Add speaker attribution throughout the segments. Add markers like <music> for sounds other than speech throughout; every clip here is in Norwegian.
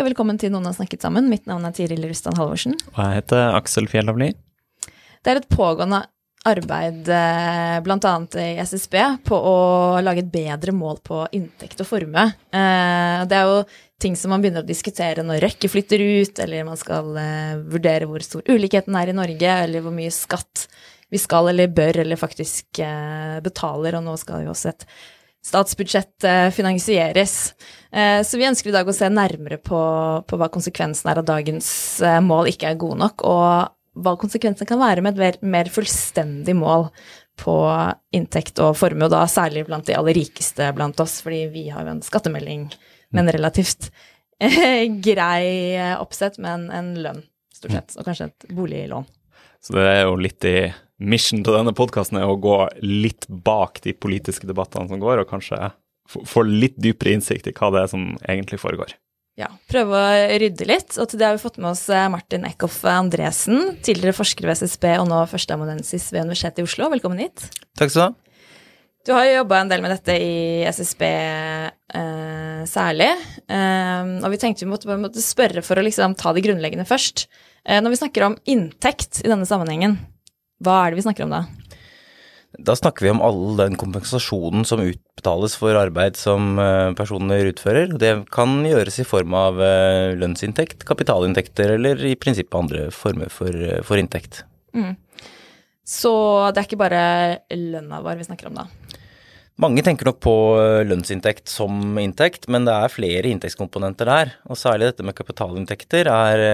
Speaker 1: Og velkommen til Noen har snakket sammen. Mitt navn er Tiril Rustan Halvorsen.
Speaker 2: Og jeg heter Aksel Fjellavli.
Speaker 1: Det er et pågående arbeid eh, bl.a. i SSB på å lage et bedre mål på inntekt og formue. Eh, Det er jo ting som man begynner å diskutere når Røkke flytter ut, eller man skal eh, vurdere hvor stor ulikheten er i Norge, eller hvor mye skatt vi skal eller bør eller faktisk betaler, og nå skal jo også et statsbudsjett finansieres. Eh, Så vi ønsker i dag å se nærmere på, på hva konsekvensen er av dagens eh, mål ikke er gode nok, og hva konsekvensen kan være med et mer, mer fullstendig mål på inntekt og formue, og da særlig blant de aller rikeste blant oss, fordi vi har jo en skattemelding med en relativt eh, grei oppsett, men en lønn, stort sett, og kanskje et boliglån.
Speaker 2: Så det er jo litt i mission til denne podkasten å gå litt bak de politiske debattene som går, og kanskje få litt dypere innsikt i hva det er som egentlig foregår.
Speaker 1: Ja, prøve å rydde litt, og til det har vi fått med oss eh, Martin Eckhoff Andresen, tidligere forsker ved SSB og nå førsteamanuensis ved Universitetet i Oslo. Velkommen hit.
Speaker 3: Takk skal du ha.
Speaker 1: Du har jo jobba en del med dette i SSB eh, særlig, eh, og vi tenkte vi måtte, vi måtte spørre for å liksom ta det grunnleggende først. Eh, når vi snakker om inntekt i denne sammenhengen, hva er det vi snakker om da?
Speaker 3: Da snakker vi om all den kompensasjonen som utbetales for arbeid som eh, personer utfører. Det kan gjøres i form av eh, lønnsinntekt, kapitalinntekter eller i prinsippet andre former for, eh, for inntekt.
Speaker 1: Så det er ikke bare lønna vår vi snakker om da.
Speaker 3: Mange tenker nok på lønnsinntekt som inntekt, men det er flere inntektskomponenter der. Og særlig dette med kapitalinntekter er,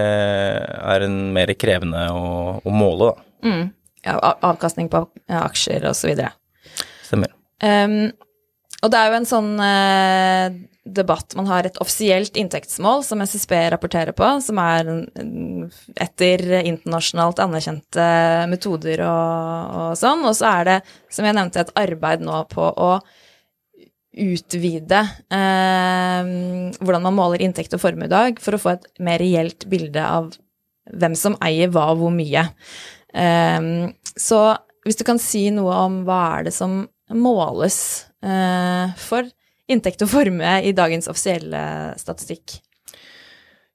Speaker 3: er en mer krevende å, å måle, da.
Speaker 1: Mm. Avkastning på aksjer videre.
Speaker 3: Stemmer.
Speaker 1: Um, og det er jo en sånn uh, debatt Man har et offisielt inntektsmål som SSB rapporterer på, som er etter internasjonalt anerkjente metoder og, og sånn. Og så er det, som jeg nevnte, et arbeid nå på å utvide eh, hvordan man måler inntekt og formue i dag, for å få et mer reelt bilde av hvem som eier hva og hvor mye. Um, så hvis du kan si noe om hva er det som måles eh, for inntekt og formue i dagens offisielle statistikk?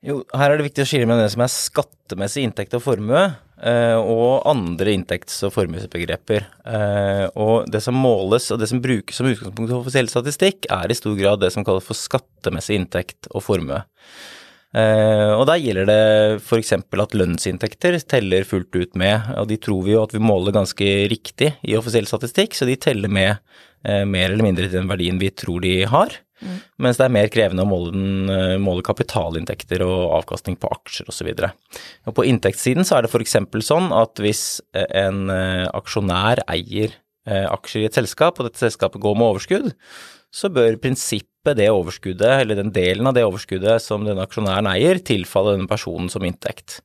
Speaker 3: Jo, her er det viktig å skille mellom det som er skattemessig inntekt og formue, eh, og andre inntekts- og formuesbegreper. Eh, og det som måles, og det som brukes som utgangspunkt for offisiell statistikk, er i stor grad det som kalles for skattemessig inntekt og formue. Eh, og der gjelder det f.eks. at lønnsinntekter teller fullt ut med, og de tror vi jo at vi måler ganske riktig i offisiell statistikk, så de teller med eh, mer eller mindre til den verdien vi tror de har. Mens det er mer krevende å måle, den, eh, måle kapitalinntekter og avkastning på aksjer osv. På inntektssiden så er det f.eks. sånn at hvis en aksjonær eier aksjer i et selskap, og dette selskapet går med overskudd, så bør prinsippet det overskuddet, eller den delen av det overskuddet som denne aksjonæren eier, tilfalle denne personen som inntekt.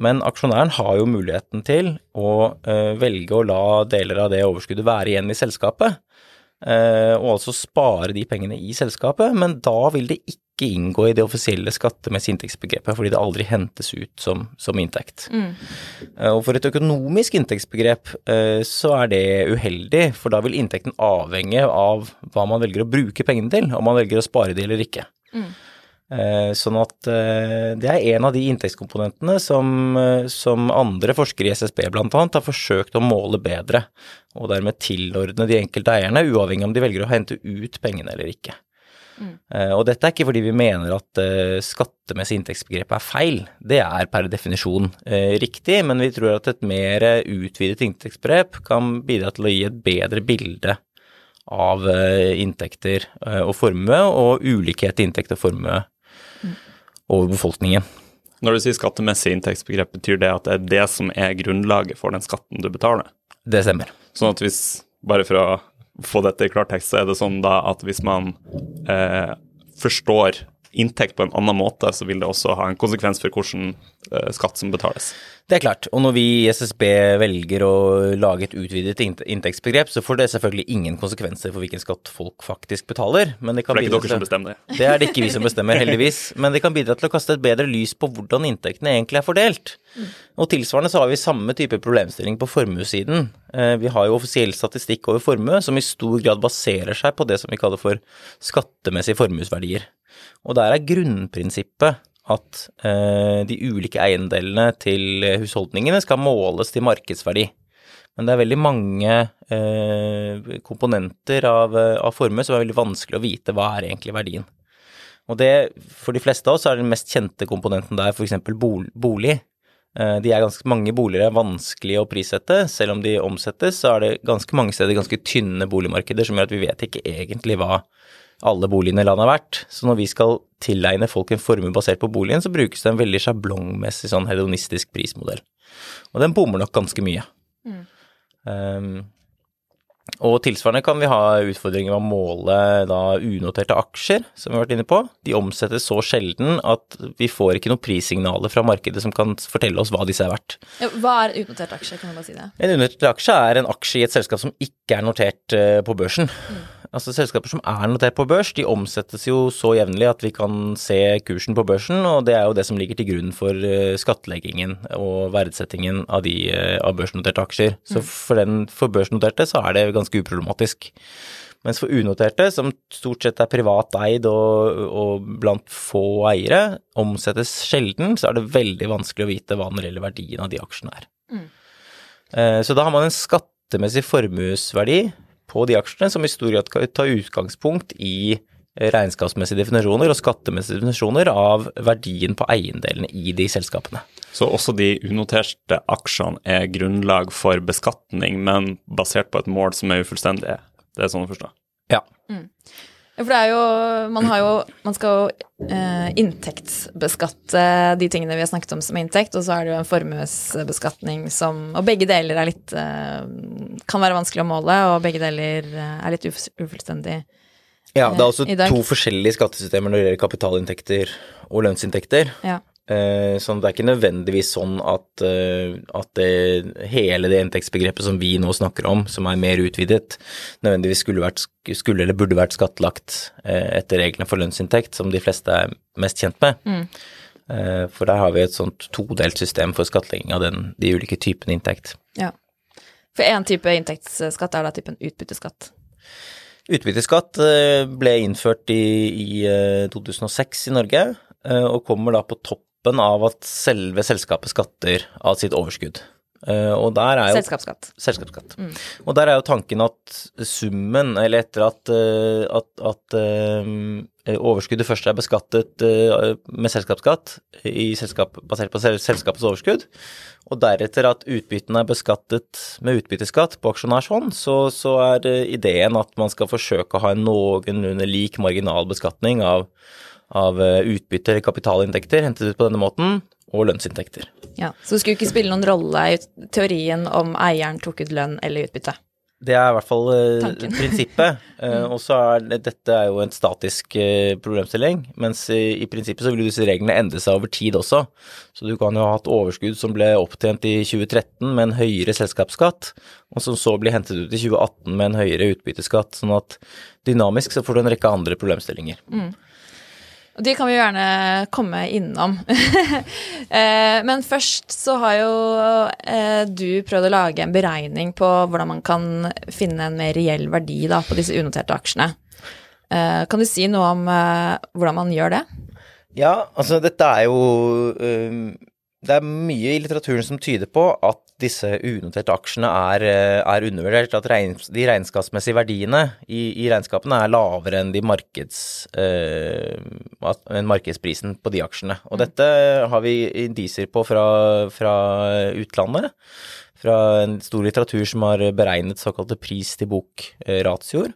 Speaker 3: Men aksjonæren har jo muligheten til å uh, velge å la deler av det overskuddet være igjen i selskapet, uh, og altså spare de pengene i selskapet, men da vil det ikke inngå i det offisielle skattemessige inntektsbegrepet, fordi det aldri hentes ut som, som inntekt. Mm. Og for et økonomisk inntektsbegrep eh, så er det uheldig, for da vil inntekten avhenge av hva man velger å bruke pengene til, om man velger å spare de eller ikke. Mm. Sånn at eh, det er en av de inntektskomponentene som, eh, som andre forskere i SSB annet har forsøkt å måle bedre, og dermed tilordne de enkelte eierne, uavhengig om de velger å hente ut pengene eller ikke. Eh, Og dette er ikke fordi vi mener at eh, skattemessig inntektsbegrep er feil, det er per definisjon eh, riktig, men vi tror at et mer utvidet inntektsbegrep kan bidra til å gi et bedre bilde av inntekter og formue, og ulikhet i inntekt og formue over befolkningen.
Speaker 2: Når du sier skattemessig inntektsbegrep, betyr det at det er det som er grunnlaget for den skatten du betaler?
Speaker 3: Det stemmer.
Speaker 2: Sånn at hvis bare for å få dette i klartekst, så er det sånn da at hvis man eh, forstår inntekt på en annen måte, så vil det også ha en konsekvens for eh, skatt som betales.
Speaker 3: Det er klart. Og når vi i SSB velger å lage et utvidet inntektsbegrep, så får det selvfølgelig ingen konsekvenser for hvilken skatt folk faktisk betaler. Men det kan
Speaker 2: For det er ikke dere som bestemmer det.
Speaker 3: Det er det ikke vi som bestemmer, heldigvis. Men det kan bidra til å kaste et bedre lys på hvordan inntektene egentlig er fordelt. Og tilsvarende så har vi samme type problemstilling på formuessiden. Eh, Vi har jo offisiell statistikk over formue som i stor grad baserer seg på det som vi kaller for skattemessige formuesverdier. Og der er grunnprinsippet at eh, de ulike eiendelene til husholdningene skal måles til markedsverdi. Men det er veldig mange eh, komponenter av, av formue som er veldig vanskelig å vite hva er egentlig verdien. Og det, for de fleste av oss, er den mest kjente komponenten der f.eks. Bol bolig. Eh, De er ganske mange boliger er vanskelig å prissette. Selv om de omsettes, så er det ganske mange steder ganske tynne boligmarkeder som gjør at vi vet ikke egentlig hva alle boligene i landet er verdt. Så når vi skal tilegne folk en formue basert på boligen, så brukes det en veldig sjablongmessig sånn hedonistisk prismodell. Og den bommer nok ganske mye. Um, og tilsvarende kan vi ha utfordringer med å måle da unoterte aksjer, som vi har vært inne på. De omsettes så sjelden at vi får ikke noen prissignaler fra markedet som kan fortelle oss hva disse er verdt.
Speaker 1: Hva er unotert aksje, kan du bare si det?
Speaker 3: En unotert aksje er en aksje i et selskap som ikke er notert eh, på børsen. Altså Selskaper som er notert på børs, de omsettes jo så jevnlig at vi kan se kursen på børsen, og det er jo det som ligger til grunn for eh, skattleggingen og verdsettingen av de eh, av børsnoterte aksjer. Så for, den, for børsnoterte så er det ganske uproblematisk. Mens for unoterte, som stort sett er privat eid og, og blant få eiere, omsettes sjelden, så er det veldig vanskelig å vite hva den reelle verdien av de aksjene er. Mm. Så da har man en skattemessig formuesverdi på de aksjene som i stor grad kan ta utgangspunkt i regnskapsmessige definisjoner og skattemessige definisjoner av verdien på eiendelene i de selskapene.
Speaker 2: Så også de unoterte aksjene er grunnlag for beskatning, men basert på et mål som er ufullstendig. Det er sånn å forstå.
Speaker 3: Ja.
Speaker 1: Ja, for det er jo Man har jo Man skal jo eh, inntektsbeskatte de tingene vi har snakket om som inntekt, og så er det jo en formuesbeskatning som Og begge deler er litt eh, Kan være vanskelig å måle, og begge deler eh, er litt uf ufullstendig.
Speaker 3: Ja, det er altså to forskjellige skattesystemer når det gjelder kapitalinntekter og lønnsinntekter.
Speaker 1: Ja.
Speaker 3: Eh, Så det er ikke nødvendigvis sånn at, eh, at det, hele det inntektsbegrepet som vi nå snakker om, som er mer utvidet, nødvendigvis skulle, vært, skulle eller burde vært skattlagt eh, etter reglene for lønnsinntekt, som de fleste er mest kjent med. Eh, For der har vi et sånt todelt system for skattlegging av den, de ulike typene inntekt.
Speaker 1: ja. For én type inntektsskatt er da typen utbytteskatt.
Speaker 3: Utbytteskatt ble innført i, i eh, 2006 i Norge, og kommer da på toppen av at selve selskapet skatter av sitt overskudd. Eh, Og der er jo
Speaker 1: Selskapsskatt.
Speaker 3: Selskapsskatt. Og der er jo tanken at summen, eller etter at, eh, at, at eh, overskuddet først er beskattet med selskapsskatt, i selskap, basert på selskapets overskudd, og deretter at utbyttene er beskattet med utbytteskatt på aksjonærshånd, så, så er ideen at man skal forsøke å ha en noenlunde lik marginal beskatning av, av eh, utbytte eller kapitalinntekter hentet ut på denne måten, og lønnsinntekter.
Speaker 1: Ja. Så det skulle ikke spille noen rolle i teorien om eieren tok ut lønn eller utbytte.
Speaker 3: Det er i hvert fall eh,
Speaker 1: Tanken. <laughs>
Speaker 3: prinsippet. mm. Og så er dette er jo en statisk eh, problemstilling, mens i, i prinsippet så vil disse reglene endre seg over tid også. Så du kan jo ha hatt overskudd som ble opptjent i 2013 med en høyere selskapsskatt, og som så blir hentet ut i 2018 med en høyere utbytteskatt. Sånn at dynamisk så får du en rekke andre problemstillinger.
Speaker 1: Og de kan vi gjerne komme innom. <laughs> Eh, Men først så har jo eh, du prøvd å lage en beregning på hvordan man kan finne en mer reell verdi da, på disse unoterte aksjene. Eh, Kan du si noe om hvordan man gjør det?
Speaker 3: Ja, altså dette er jo Det er mye i litteraturen som tyder på at disse unoterte aksjene er, øh, er undervurdert. At regns, de regnskapsmessige verdiene i, i regnskapene er lavere enn de markeds, øh, markedsprisen på de aksjene. Og dette har vi indisier på fra, fra utlandet. fra en stor litteratur som har beregnet såkalte pris til bok-ratioer.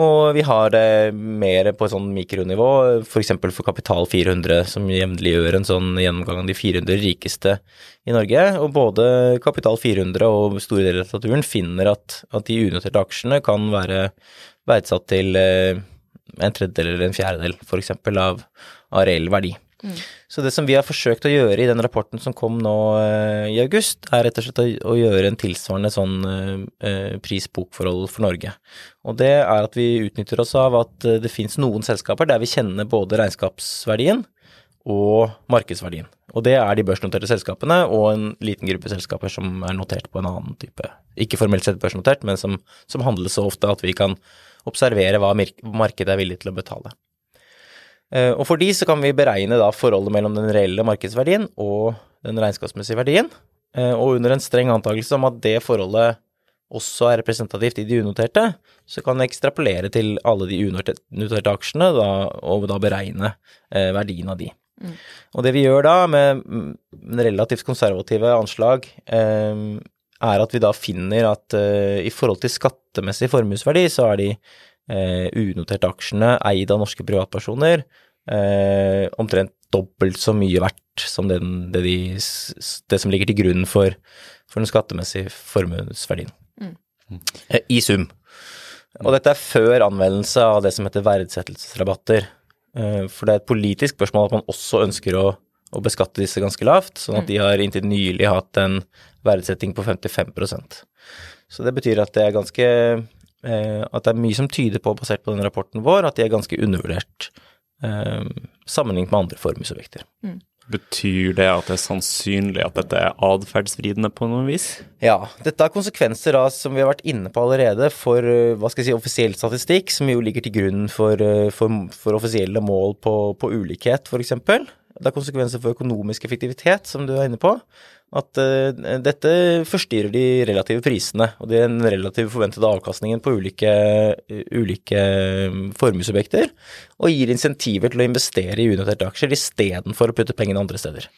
Speaker 3: Og vi har det mer på et sånn mikronivå, f.eks. For, for Kapital 400, som jevnlig gjør en sånn gjennomgang av de 400 rikeste i Norge. Og både Kapital 400 og store deler av litteraturen finner at, at de unoterte aksjene kan være verdsatt til eh, en tredjedel eller en fjerdedel, f.eks. av, av reell verdi. Så det som vi har forsøkt å gjøre i den rapporten som kom nå uh, i august, er rett og slett å, å gjøre en tilsvarende sånn uh, pris-bok-forhold for Norge. Og det er at vi utnytter oss av at det finnes noen selskaper der vi kjenner både regnskapsverdien og markedsverdien. Og det er de børsnoterte selskapene og en liten gruppe selskaper som er notert på en annen type, ikke formelt sett børsnotert, men som, som handles så ofte at vi kan observere hva markedet er villig til å betale. Eh, og for de så kan vi beregne da forholdet mellom den reelle markedsverdien og den regnskapsmessige verdien, eh, og under en streng antakelse om at det forholdet også er representativt i de unoterte, så kan vi ekstrapolere til alle de unoterte aksjene da, og da beregne eh, verdien av de. Mm. Og det vi gjør da, med relativt konservative anslag, er at vi da finner at i forhold til skattemessig formuesverdi, så er de eh, unoterte aksjene eid av norske privatpersoner eh, omtrent dobbelt så mye verdt som den, det, de, det, som ligger til grunn for, for den skattemessige formuesverdien. Mm. Eh, I sum. Og dette er før anvendelse av det som heter verdsettelsesrabatter. Eh, for det er et politisk spørsmål at man også ønsker å, å beskatte disse ganske lavt, sånn at de har inntil nylig hatt en verdsetting på 55% Så det betyr at det er ganske At det er mye som tyder på, basert på den rapporten vår, at de er ganske undervurdert eh, sammenlignet med andre formuesobjekter. Mm.
Speaker 2: Betyr det at det er sannsynlig at dette er atferdsvridende på noe vis?
Speaker 3: Ja, dette har konsekvenser da, som vi har vært inne på allerede, for eh, hva skal jeg si, offisiell statistikk, som jo ligger til grunn for, eh, for, for offisielle mål på, på ulikhet, f.eks. Det har konsekvenser for økonomisk effektivitet, som du er inne på at uh, dette forstyrrer de relative prisene og den relative forventede avkastningen på ulike, ulike mm, formuesobjekter, og gir insentiver til å investere i unoterte aksjer istedenfor å putte pengene andre steder.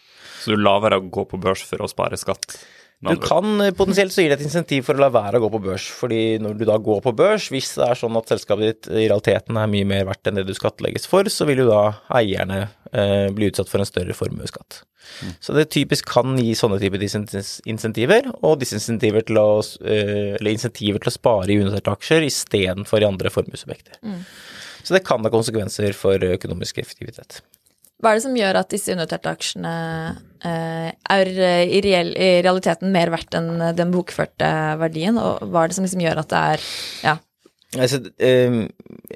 Speaker 2: Så du lar være å gå på børs for å spare skatt?
Speaker 3: Du kan, eh, Potensielt så gir det et insentiv for å la være å gå på børs. fordi når du da går på børs, hvis det er sånn at selskapet ditt i realiteten er mye mer verdt enn det du skattlegges for, så vil jo da eierne eh, bli utsatt for en større formuesskatt. Mm. Så det typisk kan gi sånne typer insentiver, og disinsentiver til å, eh, eller insentiver til å spare i unoterte aksjer istedenfor i andre formuesobjekter. Mm. Så det kan ha konsekvenser for økonomisk effektivitet.
Speaker 1: Hva er det som gjør at disse unoterte aksjene eh, er eh, i, realiteten mer verdt enn den bokførte verdien, og hva er det som liksom gjør at det er ja?
Speaker 3: Altså, eh,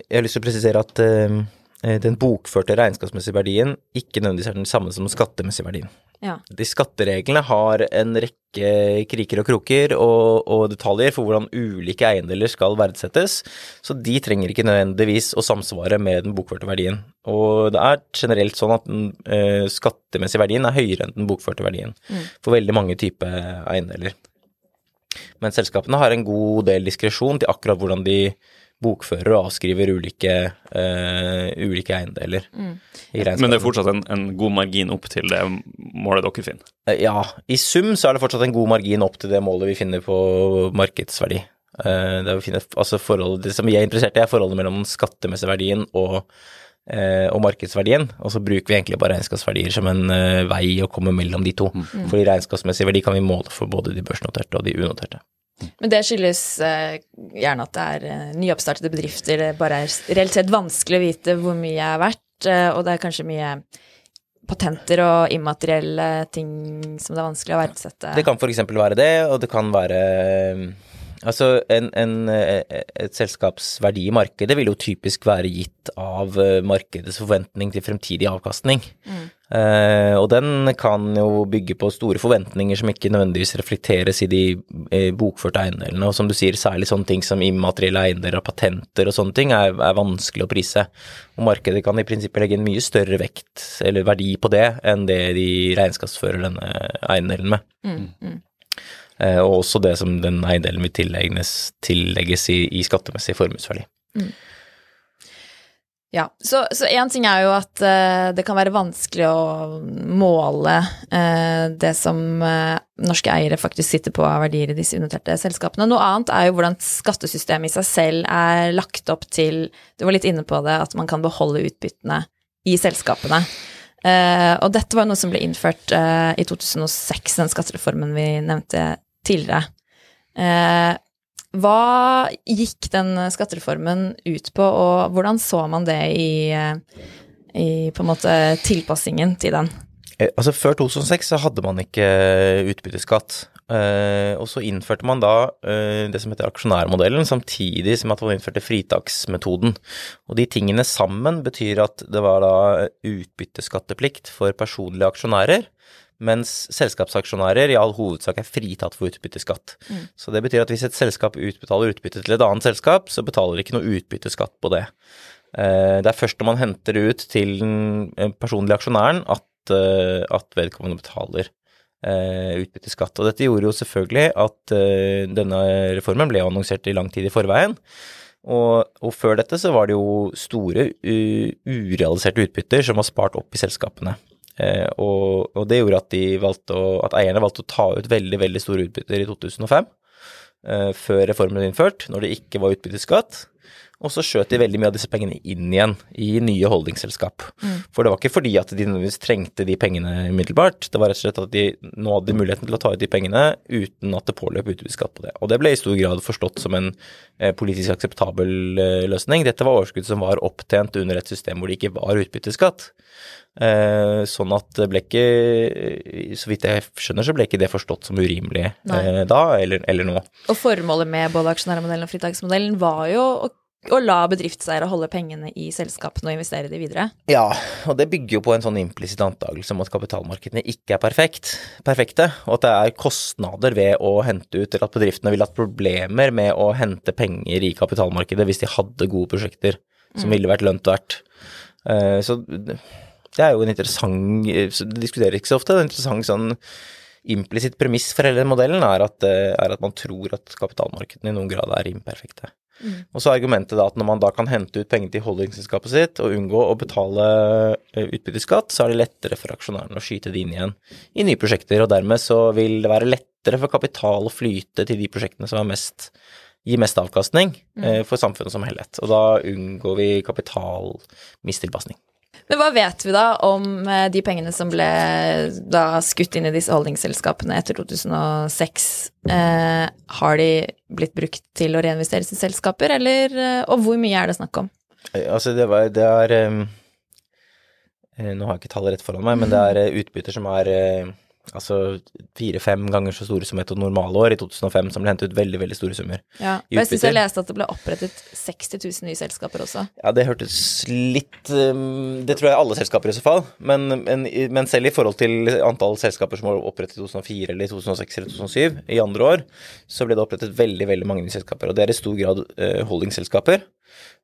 Speaker 3: jeg har lyst til å presisere at eh, Eh, den bokførte regnskapsmessige verdien ikke nødvendigvis er den samme som den skattemessige verdien. Ja. De skattereglene har en rekke kriker og kroker og, og, detaljer for hvordan ulike eiendeler skal verdsettes, så de trenger ikke nødvendigvis å samsvare med den bokførte verdien. Og det er generelt sånn at den uh, skattemessige verdien er høyere enn den bokførte verdien mm. for veldig mange typer eiendeler. Men selskapene har en god del diskresjon til akkurat hvordan de bokfører og avskriver ulike, uh, ulike eiendeler. Mm.
Speaker 2: Men det er fortsatt en, en, god margin opp til det målet dere finner?
Speaker 3: Uh, ja, i sum så er det fortsatt en god margin opp til det målet vi finner på markedsverdi. Uh, det, finne, altså forhold, det som vi er interessert i, er forholdet mellom den skattemessige verdien og, og markedsverdien. Og så bruker vi egentlig bare regnskapsverdier som en vei å komme mellom de to. Mm. Fordi regnskapsmessig verdi kan vi måle for både de børsnoterte og de unoterte.
Speaker 1: Men det skyldes eh, gjerne at det er eh, nyoppstartede bedrifter, det bare er reelt sett vanskelig å vite hvor mye er verdt, eh, og det er kanskje mye patenter og immaterielle ting som det er vanskelig å verdsette.
Speaker 3: Det kan f.eks. være det, og det kan være Altså, en, en, et selskaps verdi i markedet vil jo typisk være gitt av eh, markedets forventning til fremtidig avkastning. Mm. Eh, og den kan jo bygge på store forventninger som ikke nødvendigvis reflekteres i de eh, bokførte eiendelene. Og som du sier, særlig sånne ting som immaterielle eiendeler og patenter og sånne ting er, er, vanskelig å prise. Og markedet kan i prinsippet legge en mye større vekt eller verdi på det enn det de regnskapsfører denne eiendelen med. Mm, mm. Eh, og også det som den eiendelen vil tillegges, tillegges i, i, skattemessig formuesverdi. Mm.
Speaker 1: Ja, så én ting er jo at uh, det kan være vanskelig å måle uh, det som uh, norske eiere faktisk sitter på av verdier i disse unoterte selskapene. Noe annet er jo hvordan skattesystemet i seg selv er lagt opp til Du var litt inne på det, at man kan beholde utbyttene i selskapene. og dette var noe som ble innført i 2006, den skattereformen vi nevnte tidligere. Hva gikk den skattereformen ut på, og hvordan så man det i, i på en måte tilpassingen til den?
Speaker 3: Eh, altså Før 2006 så hadde man ikke utbytteskatt. Eh, og så innførte man da eh, det som heter aksjonærmodellen, samtidig som at man innførte fritaksmetoden. Og de tingene sammen betyr at det var da utbytteskatteplikt for personlige aksjonærer, mens selskapsaksjonærer i all hovedsak er fritatt for utbytteskatt. Mm. Så det betyr at hvis et selskap utbetaler utbytte til et annet selskap, så betaler de ikke noe utbytteskatt på det. Eh, det er først når man henter ut til den personlige aksjonæren at, eh, at vedkommende betaler eh, utbytteskatt. Og dette gjorde jo selvfølgelig at denne reformen ble annonsert i lang tid i forveien. Og, og, før dette så var det jo store urealiserte utbytter som var spart opp i selskapene. Eh, og, og, det gjorde at, de å, at eierne valgte å ta ut veldig, veldig store utbytter i 2005, eh, før reformen ble innført, når det ikke var utbytteskatt. Og så skjøt de veldig mye av disse pengene inn igjen i nye holdingselskap. Mm. For det var ikke fordi at de nødvendigvis trengte de pengene umiddelbart, det var rett og slett at de nå hadde muligheten til å ta ut de pengene uten at det påløp utbytteskatt på det. Og det ble i stor grad forstått som en eh, politisk akseptabel eh, løsning. Dette var overskudd som var opptjent under et system hvor det ikke var utbytteskatt. Eh, sånn at det ble ikke Så vidt jeg skjønner, så ble ikke det forstått som urimelig eh, da eller, eller, nå.
Speaker 1: Og formålet med både aksjonærmodellen og fritaksmodellen var jo å å la bedriftseiere holde pengene i selskapene og investere de videre?
Speaker 3: Ja, og det bygger jo på en sånn implisitt antakelse om at kapitalmarkedene ikke er perfekt, perfekte, og at det er kostnader ved å hente ut, eller at bedriftene ville hatt problemer med å hente penger i kapitalmarkedet hvis de hadde gode prosjekter som mm. ville vært lønt verdt. Eh, så det er jo en interessant Det diskuterer ikke så ofte. Det er en interessant sånn implisitt premiss for hele modellen er at, eh, er at man tror at kapitalmarkedene i noen grad er imperfekte. Mm. Og så er argumentet da at når man da kan hente ut penger til holdingselskapet sitt og unngå å betale eh, utbytteskatt, så er det lettere for aksjonærene å skyte det inn igjen i nye prosjekter, og dermed så vil det være lettere for kapital å flyte til de prosjektene som mest, gir mest avkastning mm. eh, for samfunnet som helhet. Og da unngår vi kapitalmistilpasning.
Speaker 1: Men hva vet vi da om eh, de pengene som ble da skutt inn i disse holdningsselskapene etter 2006? Eh, har de blitt brukt til å reinvesteres i selskaper, eller eh, Og hvor mye er det snakk om?
Speaker 3: Altså, det, var, det er um, Nå har jeg ikke tallet rett foran meg, men det er utbytter som er uh, altså fire-fem ganger så store som et normalår i 2005, som ble hentet ut veldig veldig store summer.
Speaker 1: Ja, og Jeg syns jeg leste at det ble opprettet 60 000 nye selskaper også.
Speaker 3: Ja, det hørtes litt um, Det tror jeg alle selskaper i så fall. Men, men, men, selv i forhold til antall selskaper som var opprettet i 2004 eller 2006 eller 2007, i andre år, så ble det opprettet veldig veldig mange nye selskaper. Og det er i stor grad uh, holdingselskaper.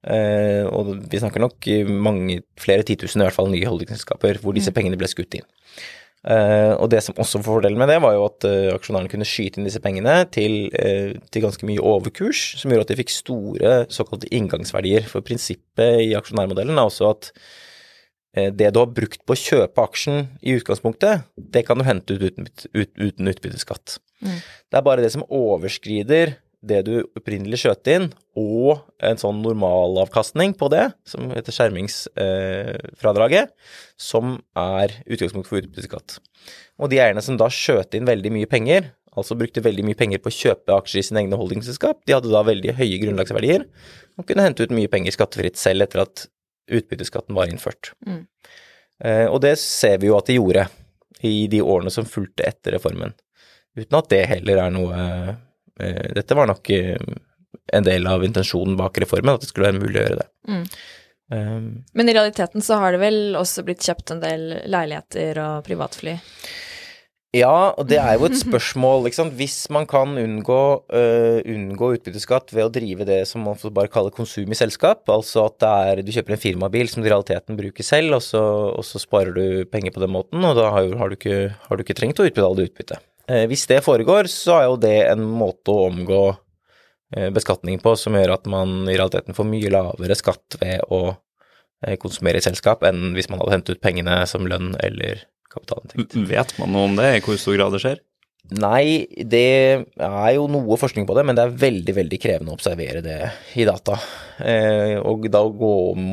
Speaker 3: Uh, og vi snakker nok mange, flere titusen i hvert fall nye holdingselskaper hvor disse mm. pengene ble skutt inn. Uh, og det som også var fordelen med det, var jo at uh, aksjonærene kunne skyte inn disse pengene til, uh, til, ganske mye overkurs, som gjorde at de fikk store såkalte inngangsverdier. For prinsippet i aksjonærmodellen er også at det du har brukt på å kjøpe aksjen i utgangspunktet, det kan du hente ut uten, ut, uten utbytteskatt. Mm. Det er bare det som overskrider det du opprinnelig skjøt inn, og en sånn normalavkastning på det, som heter skjermingsfradraget, eh, som er utgangspunkt for utbytteskatt. Og de eierne som da skjøt inn veldig mye penger, altså brukte veldig mye penger på å kjøpe aksjer i sine egne holdingselskap, de hadde da veldig høye grunnlagsverdier og kunne hente ut mye penger skattefritt selv etter at utbytteskatten var innført. Mm. Eh, og det ser vi jo at de gjorde i de årene som fulgte etter reformen, uten at det heller er noe Eh, dette var nok eh, en del av intensjonen bak reformen, at det skulle være mulig å gjøre det. Mm.
Speaker 1: Um, Men i realiteten så har det vel også blitt kjøpt en del leiligheter og privatfly?
Speaker 3: Ja, og det er jo et spørsmål, ikke sant. Hvis man kan unngå, uh, unngå utbytteskatt ved å drive det som man bare kaller konsum i selskap, altså at er, du kjøper en firmabil som du i realiteten bruker selv, og så, og så, sparer du penger på den måten, og da har, har, du, ikke, har du ikke trengt å utbetale utbytte. Eh, hvis det foregår, så er jo det en måte å omgå eh, beskatning på som gjør at man i realiteten får mye lavere skatt ved å eh, konsumere i selskap, enn hvis man hadde hentet ut pengene som lønn eller kapitalinntekt.
Speaker 2: Vet man noe om det, i hvor stor grad det skjer?
Speaker 3: Nei, det er jo noe forskning på det, men det er veldig, veldig krevende å observere det i data. Eh, og da gå om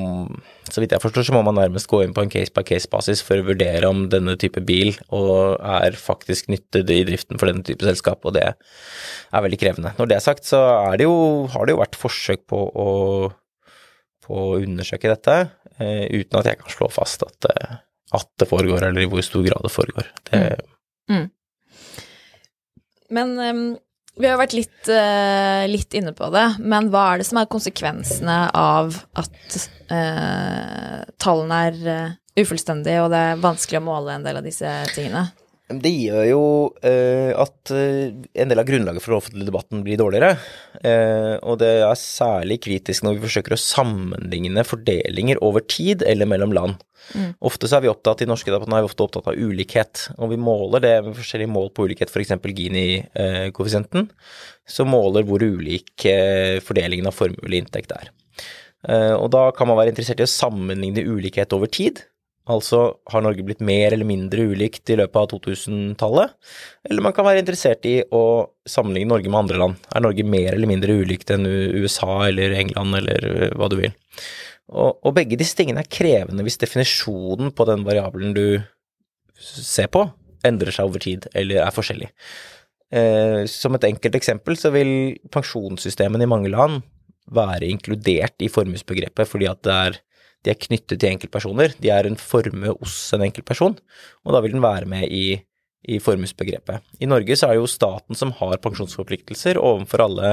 Speaker 3: Så vidt jeg forstår, så må man nærmest gå inn på en case by case-basis for å vurdere om denne type bil og er faktisk nyttet i driften for denne type selskap, og det er veldig krevende. Når det er sagt, så er det jo, har det jo vært forsøk på å, på å undersøke dette, eh, uten at jeg kan slå fast at, eh, at det foregår, eller i hvor stor grad det foregår. Det,
Speaker 1: Mm. Men um, vi har vært litt, uh, litt inne på det, men hva er det som er konsekvensene av at uh, tallene er uh, ufullstendige, og det er vanskelig å måle en del av disse tingene?
Speaker 3: Det gjør jo eh, at eh, en del av grunnlaget for den offentlige debatten blir dårligere. Eh, og det er særlig kritisk når vi forsøker å sammenligne fordelinger over tid eller mellom land. Ofte så er vi opptatt i norske debatten er vi ofte opptatt av ulikhet, og vi måler det med forskjellige mål på ulikhet, f.eks. Gini-koeffisienten, som måler hvor ulik eh, fordelingen av formue eller inntekt er. Eh, og da kan man være interessert i å sammenligne ulikhet over tid. Altså har Norge blitt mer eller mindre ulikt i løpet av 2000-tallet? Eller man kan være interessert i å sammenligne Norge med andre land. Er Norge mer eller mindre ulikt enn USA eller England eller øh, hva du vil? Og, og begge disse tingene er krevende hvis definisjonen på den variabelen du ser på, endrer seg over tid eller er forskjellig. Eh, som et enkelt eksempel så vil pensjonssystemene i mange land være inkludert i formuesbegrepet fordi at det er, de er knyttet til enkeltpersoner. De er en formue hos en enkeltperson, og da vil den være med i, i formuesbegrepet. I Norge så er det jo staten som har pensjonsforpliktelser overfor alle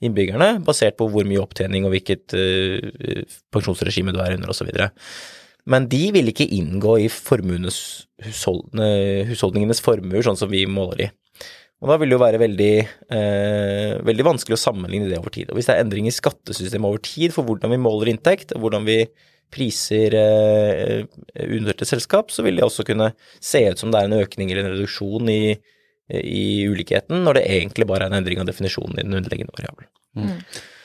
Speaker 3: innbyggerne, basert på hvor mye opptjening og hvilket uh, pensjonsregime du er under osv. Men de vil ikke inngå i husholdningenes formuer, sånn som vi måler i. Og da vil det jo være veldig, eh, veldig vanskelig å sammenligne det over tid. Og hvis det er endring i skattesystemet over tid for hvordan vi måler inntekt, og hvordan vi priser eh, til selskap, så vil det også kunne se ut som det er en økning eller en reduksjon i, i ulikheten, når det egentlig bare er en endring av definisjonen i den underliggende variabelen.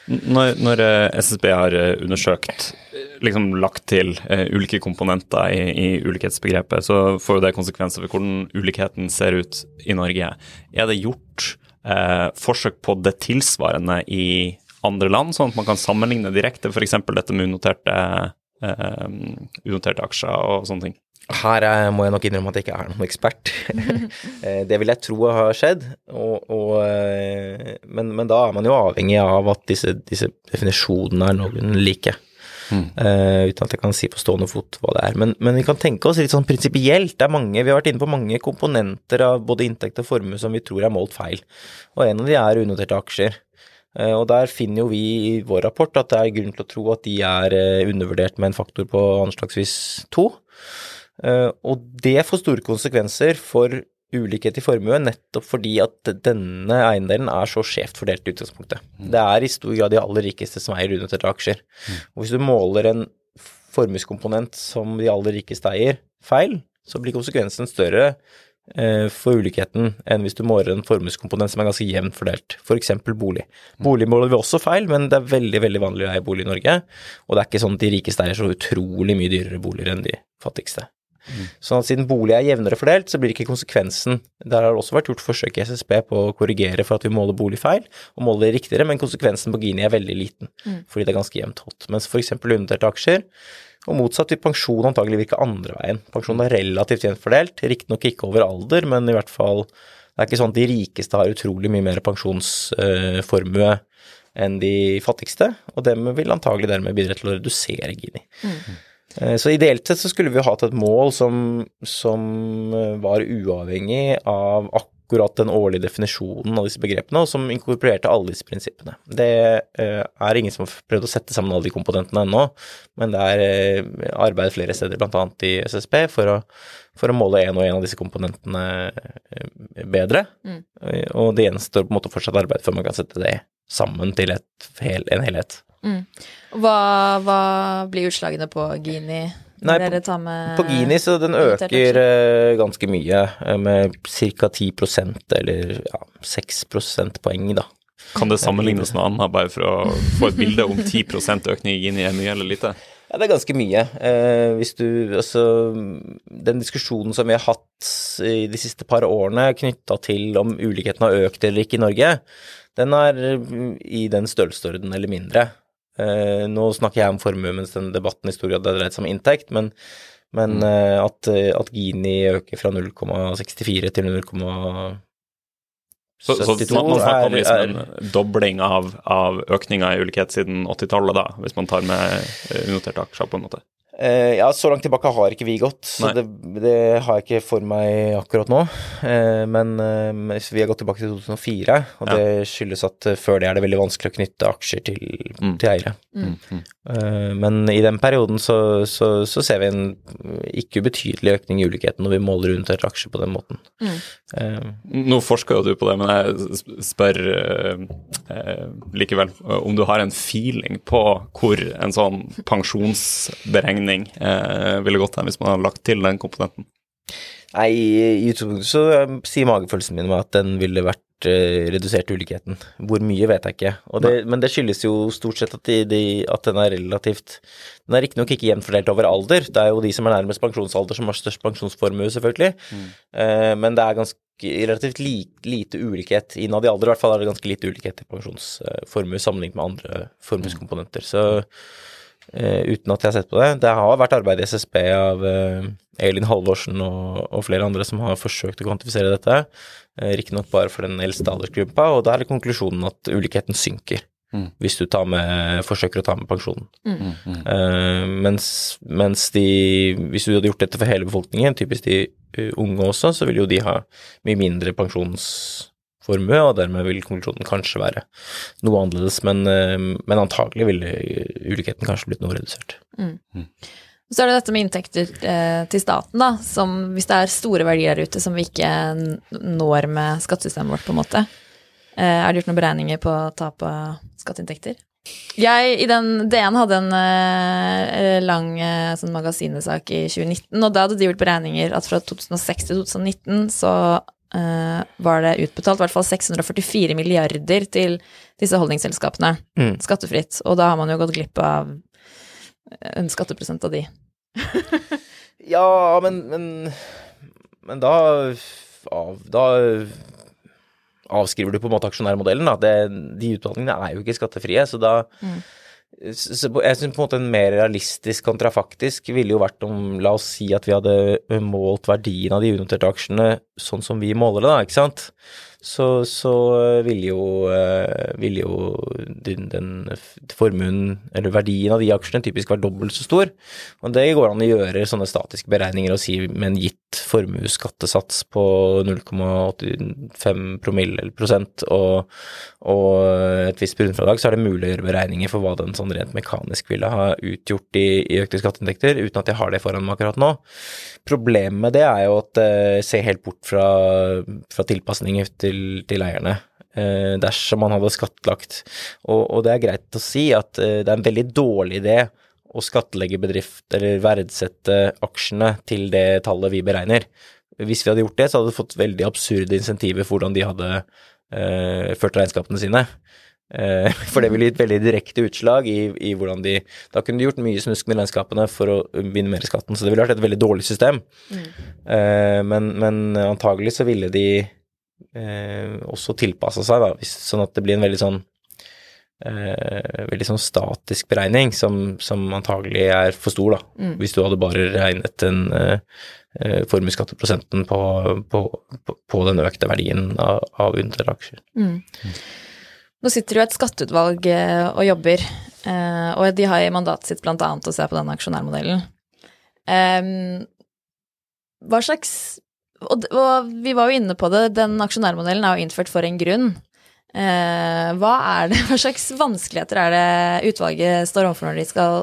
Speaker 2: Når, når eh, SSB har eh, undersøkt, eh, liksom lagt til uh, ulike komponenter i, i ulikhetsbegrepet, så får jo det konsekvenser for hvordan ulikheten ser ut i Norge. Er det gjort uh, forsøk på det tilsvarende i andre land, sånn at man kan sammenligne direkte, f.eks. dette med unoterte, unoterte aksjer og sånne ting?
Speaker 3: Her er, må jeg nok innrømme at jeg ikke er noen ekspert. <laughs> Eh, det vil jeg tro har skjedd, og, og, eh, men, men da er man jo avhengig av at disse, disse definisjonene er noenlunde like. Eh, uten at jeg kan si på stående fot hva det er. Men, men vi kan tenke oss litt sånn prinsipielt. Det er mange, vi har vært inne på mange komponenter av både inntekt og formue som vi tror er målt feil. Og en av de er unoterte aksjer. Eh, Og der finner jo vi i vår rapport at det er grunn til å tro at de er eh, undervurdert med en faktor på anslagsvis to. Eh, Og det får store konsekvenser for ulikhet i formue, nettopp fordi at denne eiendelen er så skjevt fordelt i utgangspunktet. Det er i stor grad de aller rikeste som eier unoterte aksjer. Og hvis du måler en formueskomponent som de aller rikeste eier, feil, så blir konsekvensen større for ulikheten enn hvis du måler en formueskomponent som er ganske jevnt fordelt, f.eks. bolig. Bolig måler vi også feil, men det er veldig veldig vanlig å eie bolig i Norge, og det er ikke sånn at de rikeste eier så utrolig mye dyrere boliger enn de fattigste. Sånn at siden bolig er jevnere fordelt, så blir ikke konsekvensen Der har det også vært gjort forsøk i SSB på å korrigere for at vi måler bolig feil, og måler det riktigere, men konsekvensen på Gini er veldig liten, fordi det er ganske jevnt hot. Mens f.eks. unoterte aksjer, og motsatt vil pensjon antagelig virke andre veien. Pensjon er relativt jevnt fordelt, riktignok ikke over alder, men i hvert fall Det er ikke sånn at de rikeste har utrolig mye mer pensjonsformue enn de fattigste, og dem vil antagelig dermed bidra til å redusere Gini. Eh, Så ideelt sett så skulle vi hatt et mål som, som eh, var uavhengig av akkurat den årlige definisjonen av disse begrepene, og som inkorporerte alle disse prinsippene. Det eh, er ingen som har prøvd å sette sammen alle de komponentene ennå, men det er eh, arbeid flere steder, bl.a. i SSB, for å, for å måle en og en av disse komponentene eh, bedre. Mm. Og det gjenstår på en måte fortsatt arbeid før man kan sette det sammen til et, en helhet.
Speaker 1: Hva, hva blir utslagene på Gini?
Speaker 3: Nei,
Speaker 1: på,
Speaker 3: På Gini så den øker eh, ganske mye, eh, med ca. 10% eller ja, 6 prosentpoeng, da.
Speaker 2: Kan det sammenlignes med annet, bare for å få et bilde om 10% økning i Gini er mye eller lite?
Speaker 3: Ja, det er ganske mye. Eh, hvis du Altså, den diskusjonen som vi har hatt i de siste par årene knytta til om ulikheten har økt eller ikke i Norge, den er i den størrelsesorden eller mindre. Eh, nå snakker jeg om formue, mens den debatten i stor grad har dreid seg om inntekt, men, men
Speaker 2: Mm.
Speaker 3: eh, at, at Gini øker fra 0,64 til 0,72
Speaker 2: Så, så man, man snakker om liksom
Speaker 3: er-
Speaker 2: en dobling av, av økninga i ulikhet siden 80-tallet, da, hvis man tar med eh, unoterte aksjer, på en måte.
Speaker 3: Eh, ja, så langt tilbake har ikke vi gått, så det, det har jeg ikke for meg akkurat nå. Uh, men uh, vi har gått tilbake til 2004, og
Speaker 2: Ja.
Speaker 3: det skyldes at før det er det veldig vanskelig å knytte aksjer til,
Speaker 2: Mm.
Speaker 3: til eiere.
Speaker 2: Mm. Mm.
Speaker 3: Eh, men i den perioden så, så, så ser vi en ikke ubetydelig økning i ulikheten når vi måler rundt et aksje på den måten.
Speaker 1: Mm.
Speaker 3: Eh,
Speaker 2: Nå forsker jo du på det, men jeg spør likevel om du har en feeling på hvor en sånn pensjonsberegning eh, ville gått her hvis man hadde lagt til den komponenten?
Speaker 3: Nei, i utgangspunktet så eh, sier magefølelsen min meg at den ville vært eh, redusert ulikheten. Hvor mye vet jeg ikke. Det, men det skyldes jo stort sett at, de, de, at den er relativt Den er riktignok ikke jevnt fordelt over alder. Det er jo de som er nærmest pensjonsalder som har størst pensjonsformue, selvfølgelig. Eh, men det er ganske relativt li, lite ulikhet innad i alder. I hvert fall er det ganske lite ulikhet i pensjonsformue sammenlignet med andre formueskomponenter. Så eh, uten at jeg har sett på det. Det har vært arbeid i SSB av eh, Elin Halvorsen og, og flere andre som har forsøkt å kvantifisere dette. Eh, Riktignok bare for den eldste aldersgruppa, og da er det konklusjonen at ulikheten synker.
Speaker 2: Mm.
Speaker 3: Hvis du tar med, forsøker å ta med pensjonen.
Speaker 2: Mm.
Speaker 3: Eh, mens, mens de Hvis du hadde gjort dette for hele befolkningen, typisk de uh, unge også, så ville jo de ha mye mindre pensjonsformue, og dermed vil konklusjonen kanskje være noe annerledes, men, eh, men antagelig ville ulikheten kanskje blitt noe redusert.
Speaker 1: Så er det dette med inntekter eh, til staten, da, som hvis det er store verdier der ute som vi ikke når med skattesystemet vårt, på en måte. Eh, er det gjort noen beregninger på tap av skatteinntekter? Jeg, i den, DN hadde en eh, lang eh, sånn magasinesak i 2019, og da hadde de gjort beregninger at fra 2006 til 2019 så var det utbetalt i hvert fall 644 milliarder til disse holdningsselskapene,
Speaker 3: Mm.
Speaker 1: skattefritt. Og da har man jo gått glipp av en skatteprosent av de. <laughs>
Speaker 3: Ja, men, men, men da, av, da avskriver du på en måte aksjonærmodellen. Da. Det, de utbetalingene er jo ikke skattefrie, så da
Speaker 1: Mm.
Speaker 3: Jeg syns på en måte en mer realistisk kontrafaktisk ville jo vært om La oss si at vi hadde målt verdien av de unoterte aksjene sånn som vi måler det, da, ikke sant. Så, så vil jo, vil jo den, den formuen, eller verdien av de aksjene, typisk være dobbelt så stor. Og det går an å gjøre sånne statiske beregninger og si med en gitt formuesskattesats på 0,85 promille eller prosent og, og et visst bunnfradrag, så er det mulig å gjøre beregninger for hva den sånn rent mekanisk ville ha utgjort i, i økte skatteinntekter, uten at jeg har det foran meg akkurat nå. Problemet med det er jo at jeg ser helt bort fra, fra tilpasninger til, til eierne. Eh, dersom man hadde skattlagt. Og, og det er greit å si at eh, det er en veldig dårlig idé å skattlegge bedrift, eller verdsette aksjene til det tallet vi beregner. Hvis vi hadde gjort det, så hadde vi fått veldig absurde insentiver for hvordan de hadde eh, ført regnskapene sine. Eh, <laughs> for det ville gitt veldig direkte utslag i, i hvordan de Da kunne de gjort mye snusk med regnskapene for å minimere skatten, så det ville vært et veldig dårlig system. Eh, men, men antagelig så ville de eh, også tilpassa seg, da, hvis, sånn at det blir en veldig sånn eh, veldig sånn statisk beregning som, som antagelig er for stor, da.
Speaker 1: Mm.
Speaker 3: Hvis du hadde bare regnet den eh, eh, formuesskatteprosenten på, på, på, den økte verdien av, av underaksjer.
Speaker 1: Mm. Nå sitter det jo et skatteutvalg eh, og jobber, eh, og de har i mandatet sitt annet å se på denne aksjonærmodellen. Hva slags og, og vi var jo inne på det, den aksjonærmodellen er jo innført for en grunn. Eh, hva det, <laughs> hva slags vanskeligheter er det utvalget står overfor når de skal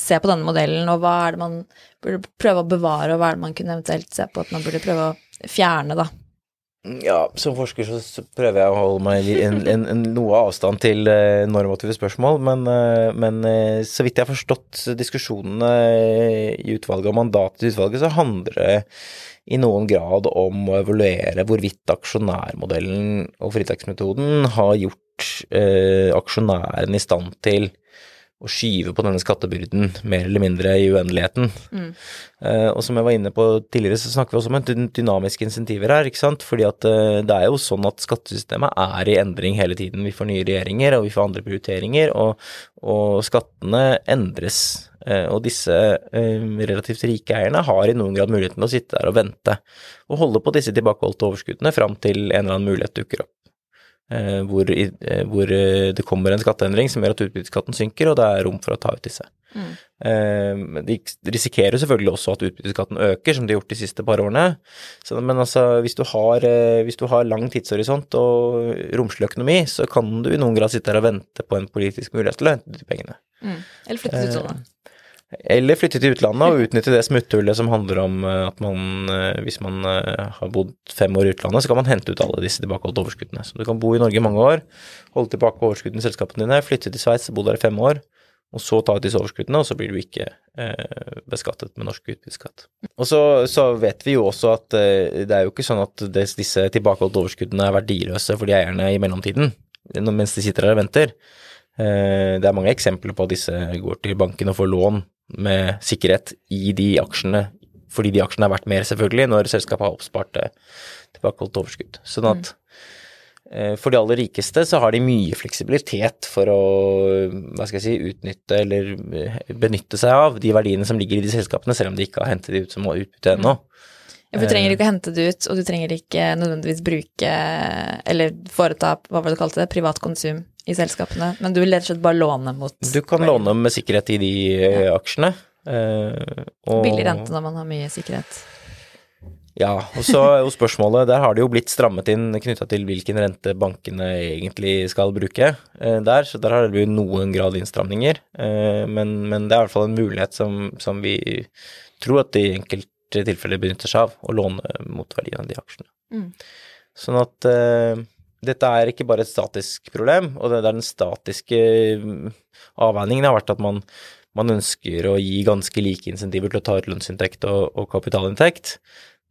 Speaker 1: se på denne modellen, og hva er det man burde prøve å bevare, og hva er det man kunne eventuelt se på at man burde prøve å fjerne, da?
Speaker 3: Ja, som forsker så, prøver jeg å holde meg en, en, en noe avstand til eh, normative spørsmål, men, eh, men eh, så vidt jeg har forstått diskusjonene i utvalget og mandatet til utvalget, så handler det i noen grad om å evaluere hvorvidt aksjonærmodellen og fritaksmetoden har gjort eh, aksjonæren i stand til å skyve på denne skattebyrden mer eller mindre i uendeligheten.
Speaker 1: Mm.
Speaker 3: Eh, og som jeg var inne på tidligere, så snakker vi også om en dynamiske insentiver her, ikke sant. Fordi at eh, det er jo sånn at skattesystemet er i endring hele tiden. Vi får nye regjeringer, og vi får andre prioriteringer, og, og skattene endres. Eh, og disse eh, relativt rike eierne har i noen grad muligheten til å sitte der og vente, og holde på disse tilbakeholdte overskuddene fram til en eller annen mulighet dukker opp. Eh, hvor, hvor det kommer en skatteendring som gjør at utbytteskatten synker, og det er rom for å ta ut disse.
Speaker 1: Mm.
Speaker 3: De risikerer selvfølgelig også at utbytteskatten øker, som de har gjort de siste par årene. Så, men altså, hvis du, har, hvis du har lang tidshorisont og romslig økonomi, så kan du i noen grad sitte der og vente på en politisk mulighet til å hente de pengene.
Speaker 1: Mm. Eller flytte sånn, utlandet.
Speaker 3: Eller flytte til utlandet og utnytte det smutthullet som handler om eh, at man, eh, hvis man eh, har bodd fem år i utlandet, så kan man hente ut alle disse tilbakeholdte overskuddene. Så du kan bo i Norge i mange år, holde tilbake overskuddene i selskapene dine, flytte til Sveits og bo der i fem år, og så ta ut disse overskuddene, og så blir du ikke eh, beskattet med norsk utbytteskatt. Og så, så vet vi jo også at eh, det er jo ikke sånn at des, disse tilbakeholdte overskuddene er verdiløse for de eierne i mellomtiden, mens de sitter der og venter. Det er mange eksempler på at disse går til banken og får lån med sikkerhet i de aksjene, fordi de aksjene er verdt mer, selvfølgelig, når selskapet har oppspart eh, tilbakeholdt overskudd. Sånn at eh, for de aller rikeste så har de mye fleksibilitet for å hva skal jeg si, utnytte eller eh, benytte seg av de verdiene som ligger i de selskapene, selv om de ikke har hentet de ut som utbytte ennå.
Speaker 1: Ja, for du trenger ikke å hente det ut, og du trenger ikke nødvendigvis bruke eller foreta hva var det du kalte det, privat konsum i selskapene, men du vil rett og slett bare låne mot
Speaker 3: Du kan låne med sikkerhet i de ja. aksjene. eh, og-
Speaker 1: billig rente når man har mye sikkerhet.
Speaker 3: Ja, og så er jo spørsmålet Der har det jo blitt strammet inn knytta til hvilken rente bankene egentlig skal bruke eh, der, så der har det blitt noen grad innstramninger. Eh, men, men det er i hvert fall en mulighet som, som vi tror at de enkelte tilfeller benytter seg av, å låne mot verdien av de aksjene.
Speaker 1: Mm.
Speaker 3: Sånn at uh, dette er ikke bare et statisk problem, og det er den statiske mm, avveiningen har vært at man, man ønsker å gi ganske like insentiver til å ta ut lønnsinntekt og, og kapitalinntekt.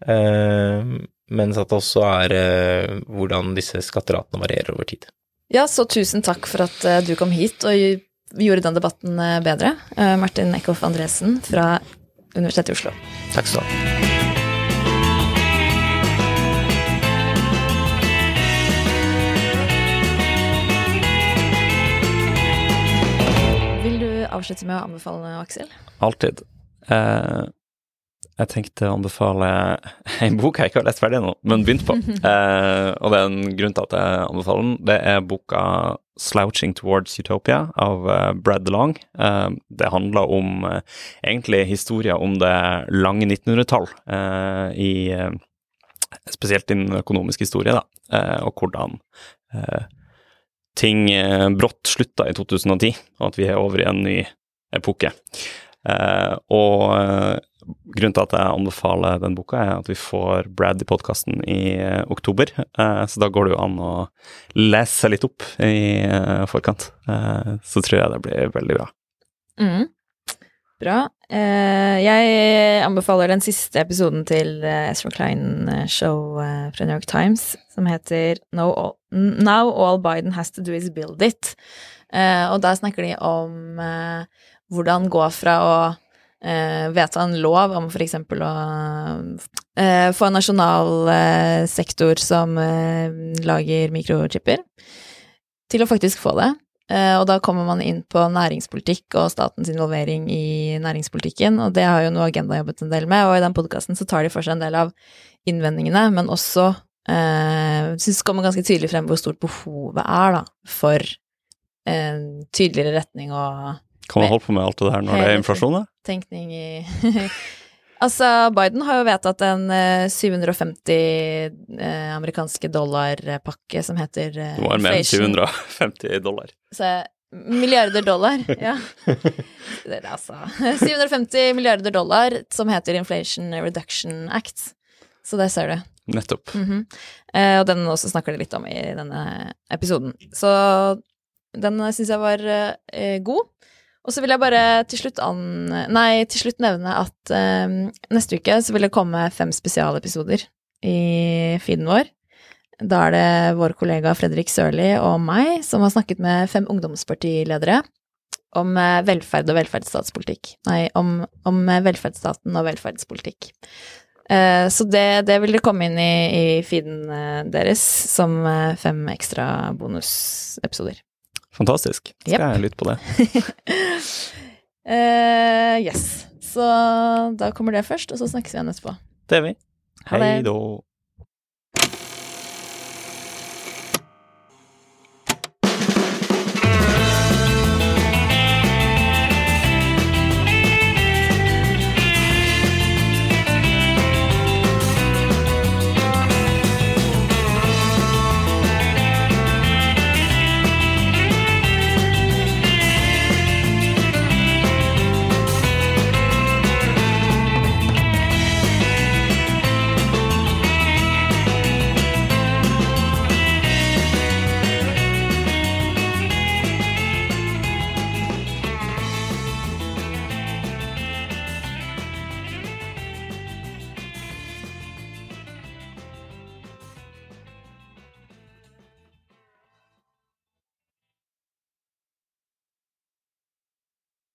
Speaker 3: Uh, mens at det også er uh, hvordan disse skatteratene varierer over tid.
Speaker 1: Ja, så tusen takk for at eh, du kom hit og gjorde den debatten eh, bedre. Eh, Martin Eckhoff Andresen fra Universitetet i Oslo.
Speaker 3: Takk skal du ha.
Speaker 1: Vil du avslutte med å anbefale noe, Aksel?
Speaker 2: Alltid. Eh, jeg tenkte å anbefale en bok jeg ikke har lest ferdig ennå, men begynt på. <laughs> Eh, og det er en grunn til at jeg anbefaler den. Det er boka 'Slouching Towards Utopia' av eh, Brad DeLong. Eh, det handler om eh, egentlig historier om det lange 1900-tall, eh, i eh, spesielt din økonomisk historie, da, eh, og hvordan eh, ting brått slutta i 2010, og at vi er over i en ny epoke. Eh, og grunnen til at jeg anbefaler den boka, er at vi får Brad i podkasten i eh, oktober. Eh, så da går det jo an å lese litt opp i eh, forkant. Så tror jeg det blir veldig bra.
Speaker 1: Mm. Bra. Jeg anbefaler den siste episoden til Ezra Klein Show eh, fra New York Times, som heter all, Now All Biden Has To Do Is Build It. Og der snakker de om hvordan gå fra å eh, vedta en lov om eksempel å eh, få en nasjonal eh, sektor som eh, lager mikrochipper, til å faktisk få det. Eh, og da kommer man inn på næringspolitikk og statens involvering i næringspolitikken, og det har jo nå Agenda jobbet en del med, og i den podkasten så tar de for seg en del av innvendingene, men også eh, synes kommer ganske tydelig frem hvor stort behovet er da, for en tydeligere retning og
Speaker 2: Kan man holde på med alt det der når det er inflasjon? da?
Speaker 1: tenkning i <laughs> Altså, Biden har jo vedtatt en eh, 750 eh, amerikanske dollar-pakke som heter eh,
Speaker 2: Det var mer enn 750 dollar.
Speaker 1: Så, milliarder dollar, <laughs> ja. Det er altså <laughs> 750 milliarder dollar som heter Inflation Reduction Act. Så det ser du.
Speaker 2: Nettopp.
Speaker 1: Mhm. eh, og den også snakker de litt om i denne episoden. Så den syns jeg var eh, god. Og så vil jeg bare til slutt, an, nei, til slutt nevne at um, neste uke så vil det komme fem spesialepisoder i feeden vår. Da er det vår kollega Fredrik Sørli og meg som har snakket med fem ungdomspartiledere om eh, velferd og velferdsstatspolitikk. Nei, om, om eh, velferdsstaten og velferdspolitikk. Eh, Så det, det vil det komme inn i, i feeden deres som fem ekstra bonusepisoder.
Speaker 2: Fantastisk. Skal
Speaker 1: yep.
Speaker 2: jeg lytte på det.
Speaker 1: uh, <laughs> yes. Så da kommer det først, og så snakkes vi igjen etterpå.
Speaker 2: Det er vi. Hei då.